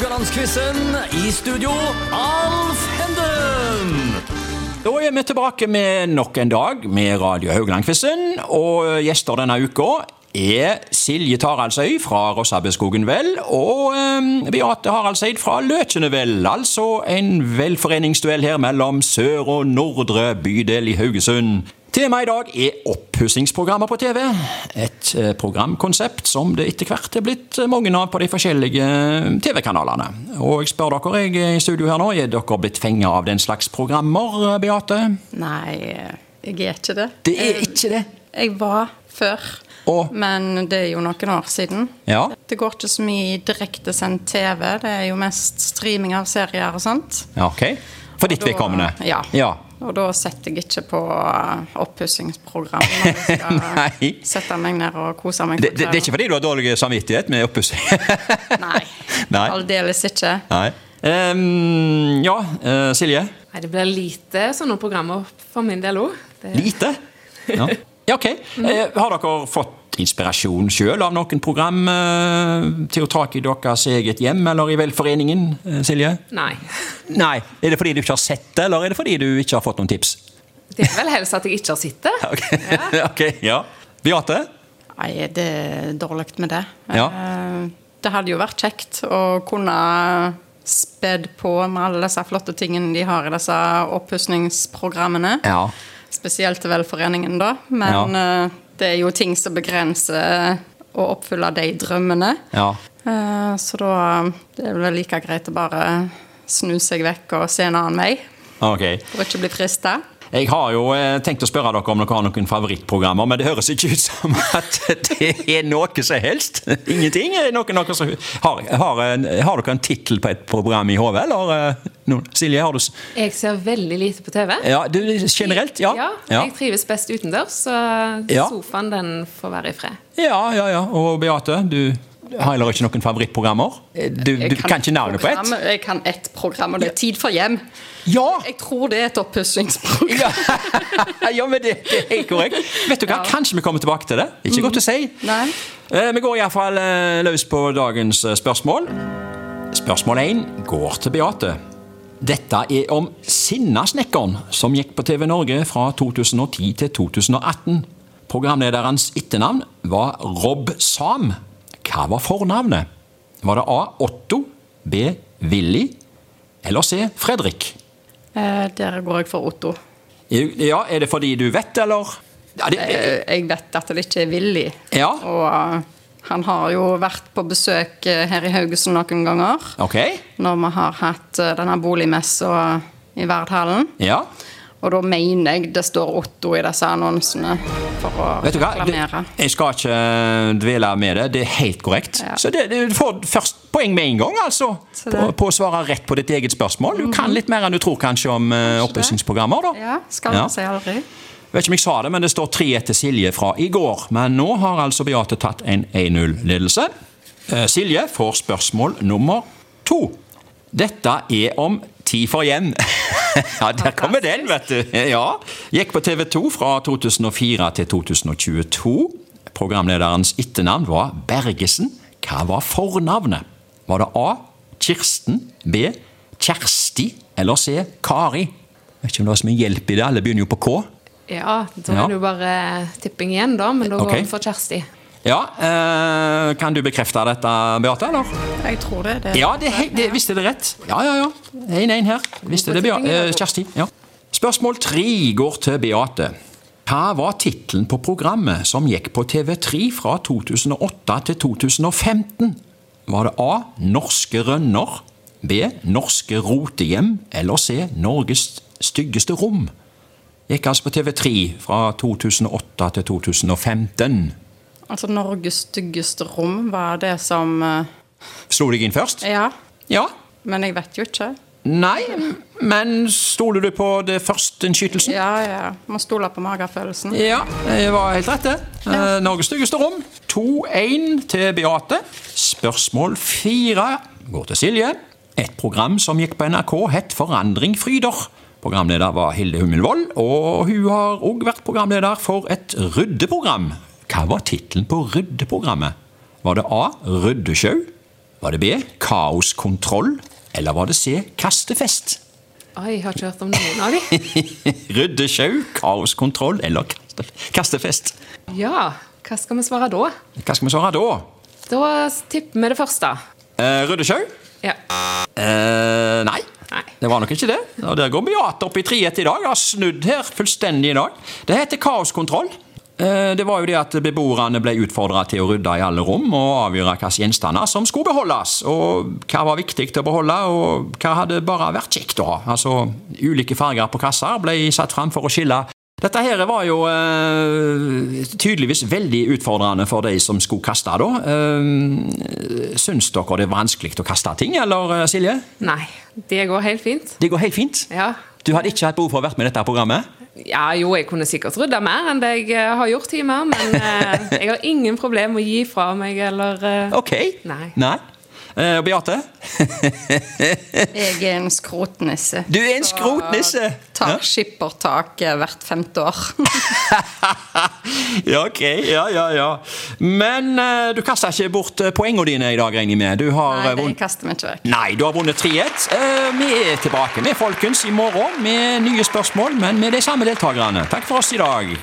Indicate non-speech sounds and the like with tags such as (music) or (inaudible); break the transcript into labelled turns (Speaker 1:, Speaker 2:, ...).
Speaker 1: Haugalandsquizen. I studio, Alf Henden.
Speaker 2: Da er vi tilbake med nok en dag med Radio Haugland-quizen. Og gjester denne uka er Silje Taraldsøy fra Rossabeskogen vel og eh, Beate Haraldseid fra Løkjene vel. Altså en velforeningsduell her mellom sør- og nordre bydel i Haugesund. Temaet i dag er oppussingsprogrammer på TV. Et eh, programkonsept som det etter hvert er blitt mange av på de forskjellige TV-kanalene. Og jeg spør dere jeg i studio her nå, er dere blitt fengt av den slags programmer, Beate?
Speaker 3: Nei, jeg er ikke det.
Speaker 2: Det er ikke det.
Speaker 3: Jeg var før,
Speaker 2: Og?
Speaker 3: men det er jo noen år siden.
Speaker 2: Ja.
Speaker 3: Det går ikke så mye direktesendt TV. Det er jo mest streaming av serier og sånt.
Speaker 2: Ja, ok. For ditt vedkommende?
Speaker 3: Ja.
Speaker 2: ja.
Speaker 3: Og da setter jeg ikke på uh, oppussingsprogram når jeg (laughs) skal
Speaker 2: Nei.
Speaker 3: sette meg ned og kose meg.
Speaker 2: Det, det, det er ikke fordi du har dårlig samvittighet med oppussing? (laughs)
Speaker 3: Nei. (laughs)
Speaker 2: Nei.
Speaker 3: Aldeles ikke.
Speaker 2: Nei. Um, ja, uh, Silje?
Speaker 4: Nei, Det blir lite sånne programmer for min del òg.
Speaker 2: Lite? Ja, ja ok. Eh, har dere fått inspirasjon sjøl av noen program eh, til å ta i deres eget hjem eller i velforeningen, eh, Silje?
Speaker 4: Nei.
Speaker 2: Nei. Er det fordi du ikke har sett det, eller er det fordi du ikke har fått noen tips?
Speaker 4: Det er vel helst at jeg ikke har sett det. (laughs)
Speaker 2: Ok, (laughs) ok, ja. Beate?
Speaker 3: Nei, det er dårlig med det.
Speaker 2: Ja.
Speaker 3: Eh, Det hadde jo vært kjekt å kunne spedd på med alle disse flotte tingene de har i disse oppussingsprogrammene.
Speaker 2: Ja.
Speaker 3: Spesielt til velforeningen, da. Men eh, det er jo ting som begrenser å oppfylle de drømmene.
Speaker 2: Ja.
Speaker 3: Eh, så da det er vel like greit å bare snu seg vekk og se en annen vei.
Speaker 2: Okay.
Speaker 3: For ikke bli frista.
Speaker 2: Jeg har jo eh, tenkt å spørre dere om dere har noen favorittprogrammer, men det høres ikke ut som at det er noe som helst. Ingenting? Er noe noen, noen som har, har, har dere en tittel på et program i hodet, eller? No. Silje, har du
Speaker 4: Jeg ser veldig lite på TV.
Speaker 2: Ja, du, generelt? Ja.
Speaker 4: Ja, Jeg trives best utendørs, så sofaen den får være i fred.
Speaker 2: ja, ja. ja. Og Beate, du har heller ikke noen favorittprogrammer? Eh, Du, du
Speaker 3: kan,
Speaker 2: kan ikke navnet på ett?
Speaker 3: Jeg kan ett program, og det er Tid for hjem.
Speaker 2: Ja!
Speaker 3: Jeg tror det er et oppussingsprogram.
Speaker 2: Ja. (laughs) ja, men det, det er helt korrekt. Vet du hva,
Speaker 3: Ja.
Speaker 2: Kanskje vi kommer tilbake til det. Ikke godt å si.
Speaker 3: Nei.
Speaker 2: Eh, Vi går iallfall eh, løs på dagens spørsmål. Spørsmål 1 går til Beate. Dette er om Sinnasnekkeren, som gikk på TV Norge fra 2010 til 2018. Programlederens etternavn var Rob Sam. Hva var fornavnet? Var det A. Otto, B. Willy eller C. Fredrik?
Speaker 3: Eh, Der går jeg for Otto.
Speaker 2: Ja, Er det fordi du vet, eller? Ja, det,
Speaker 3: Eh, Jeg vet at det ikke er Willy.
Speaker 2: ja.
Speaker 3: Og eh, han har jo vært på besøk eh, her i Haugesund noen ganger.
Speaker 2: ok.
Speaker 3: Når vi har hatt eh, denne boligmessa i Verdhallen.
Speaker 2: Ja.
Speaker 3: Og da mener jeg det står Otto i disse annonsene for å
Speaker 2: Vet du hva?
Speaker 3: reklamere.
Speaker 2: Det, jeg skal ikke eh, dvele med det. Det er helt korrekt.
Speaker 3: Ja.
Speaker 2: Så det, du får først poeng med en gang, altså. På,
Speaker 3: Mhm.
Speaker 2: på å svare rett på ditt eget spørsmål. Du kan litt mer enn du tror kanskje om uh, oppussingsprogrammer, da.
Speaker 3: Ja, skal
Speaker 2: Ja.
Speaker 3: si aldri.
Speaker 2: Vet ikke om jeg sa det, men det står 3 etter Silje fra i går. Men nå har altså Beate tatt en 1-0-ledelse. Eh, Silje får spørsmål nummer to. Dette er om Tid for igjen. (laughs) ja, der kommer den, vet du. Ja. Gikk på TV 2 fra 2004 til 2022. Programlederens etternavn var Bergesen. Hva var fornavnet? Var det A. Kirsten, B. Kjersti eller C. Kari? Vet ikke om det var så mye hjelp i det. Alle begynner jo på K.
Speaker 4: Ja, da er det jo bare tipping igjen, da. Men da går vi for Kjersti.
Speaker 2: Ja, eh, Kan du bekrefte dette, Beate? eller?
Speaker 3: Jeg tror det. det
Speaker 2: Ja, det, det visste det rett. Ja, ja, ja. 1-1 her. Visste det, Beate. eh, Kjersti. Ja. Spørsmål tre går til Beate. Hva var tittelen på programmet som gikk på TV3 fra 2008 til 2015? Var det A. Norske rønner, B. Norske rotehjem eller C. Norges styggeste rom? Gikk altså på TV3 fra 2008 til 2015.
Speaker 3: Altså Norges styggeste rom var det som uh,
Speaker 2: Slo deg inn først?
Speaker 3: Ja,
Speaker 2: Ja.
Speaker 3: men jeg vet jo ikke.
Speaker 2: Nei, men stoler du på det første innskytelsen?
Speaker 3: Ja, ja. Må stole på magefølelsen.
Speaker 2: Ja, det var helt rett, det. Eh, Norges styggeste rom. 2-1 til Beate. Spørsmål fire går til Silje. Et program som gikk på NRK, het Forandring fryder. Programleder var Hilde Hummelvold, og hun har òg vært programleder for et ryddeprogram. Hva var tittelen på ryddeprogrammet? Var det A. Ryddesjau, Var det B. Kaoskontroll? Eller var det C. Kastefest?
Speaker 4: Oi, jeg har ikke hørt om noen av de. (laughs)
Speaker 2: Ryddesjau, kaoskontroll eller kastefest?
Speaker 4: Ja, hva skal vi svare da?
Speaker 2: Hva skal vi svare da?
Speaker 4: Da tipper vi det første.
Speaker 2: Eh, Ryddesjau?
Speaker 4: Ja.
Speaker 2: Eh, nei.
Speaker 4: Nei.
Speaker 2: Det var nok ikke det. Og Der går Beate opp i 3-1 i dag. Jeg Har snudd her fullstendig i dag. Det heter kaoskontroll. Eh, Det var jo det at beboerne ble utfordra til å rydde i alle rom og avgjøre hvilke gjenstander som skulle beholdes. Og hva var viktig til å beholde, og hva hadde bare vært kjekt å ha. Altså, Ulike farger på kasser ble satt fram for å skille. Dette her var jo eh, tydeligvis veldig utfordrende for de som skulle kaste. da. Eh, syns dere det er vanskelig å kaste ting, eller eh, Silje?
Speaker 4: Nei, det går helt fint.
Speaker 2: Det går helt fint.
Speaker 4: Ja.
Speaker 2: Du hadde ikke hatt behov for å være med i dette programmet?
Speaker 4: Ja, jo, jeg kunne sikkert rydda mer enn det jeg eh, har gjort hjemme, men eh, jeg har ingen problemer med å gi fra meg eller eh,
Speaker 2: Ok.
Speaker 4: Nei.
Speaker 2: Nei. Eh, Beate? (laughs)
Speaker 3: Jeg er en skrotnisse.
Speaker 2: Du er en
Speaker 3: skrotnisse!
Speaker 2: skrotnisse!
Speaker 3: Tar
Speaker 2: Ja.
Speaker 3: skippertak hvert femte år. (laughs)
Speaker 2: ja, ok. Ja, ja, ja. Men eh, du kaster ikke bort eh, poengene dine i dag, regner jeg med? Du har
Speaker 3: Nei, det kaster vi ikke vekk.
Speaker 2: Nei, du har vunnet 3-1. Eh, vi er tilbake med folkens i morgen med nye spørsmål, men med de samme deltakerne. Takk for oss i dag.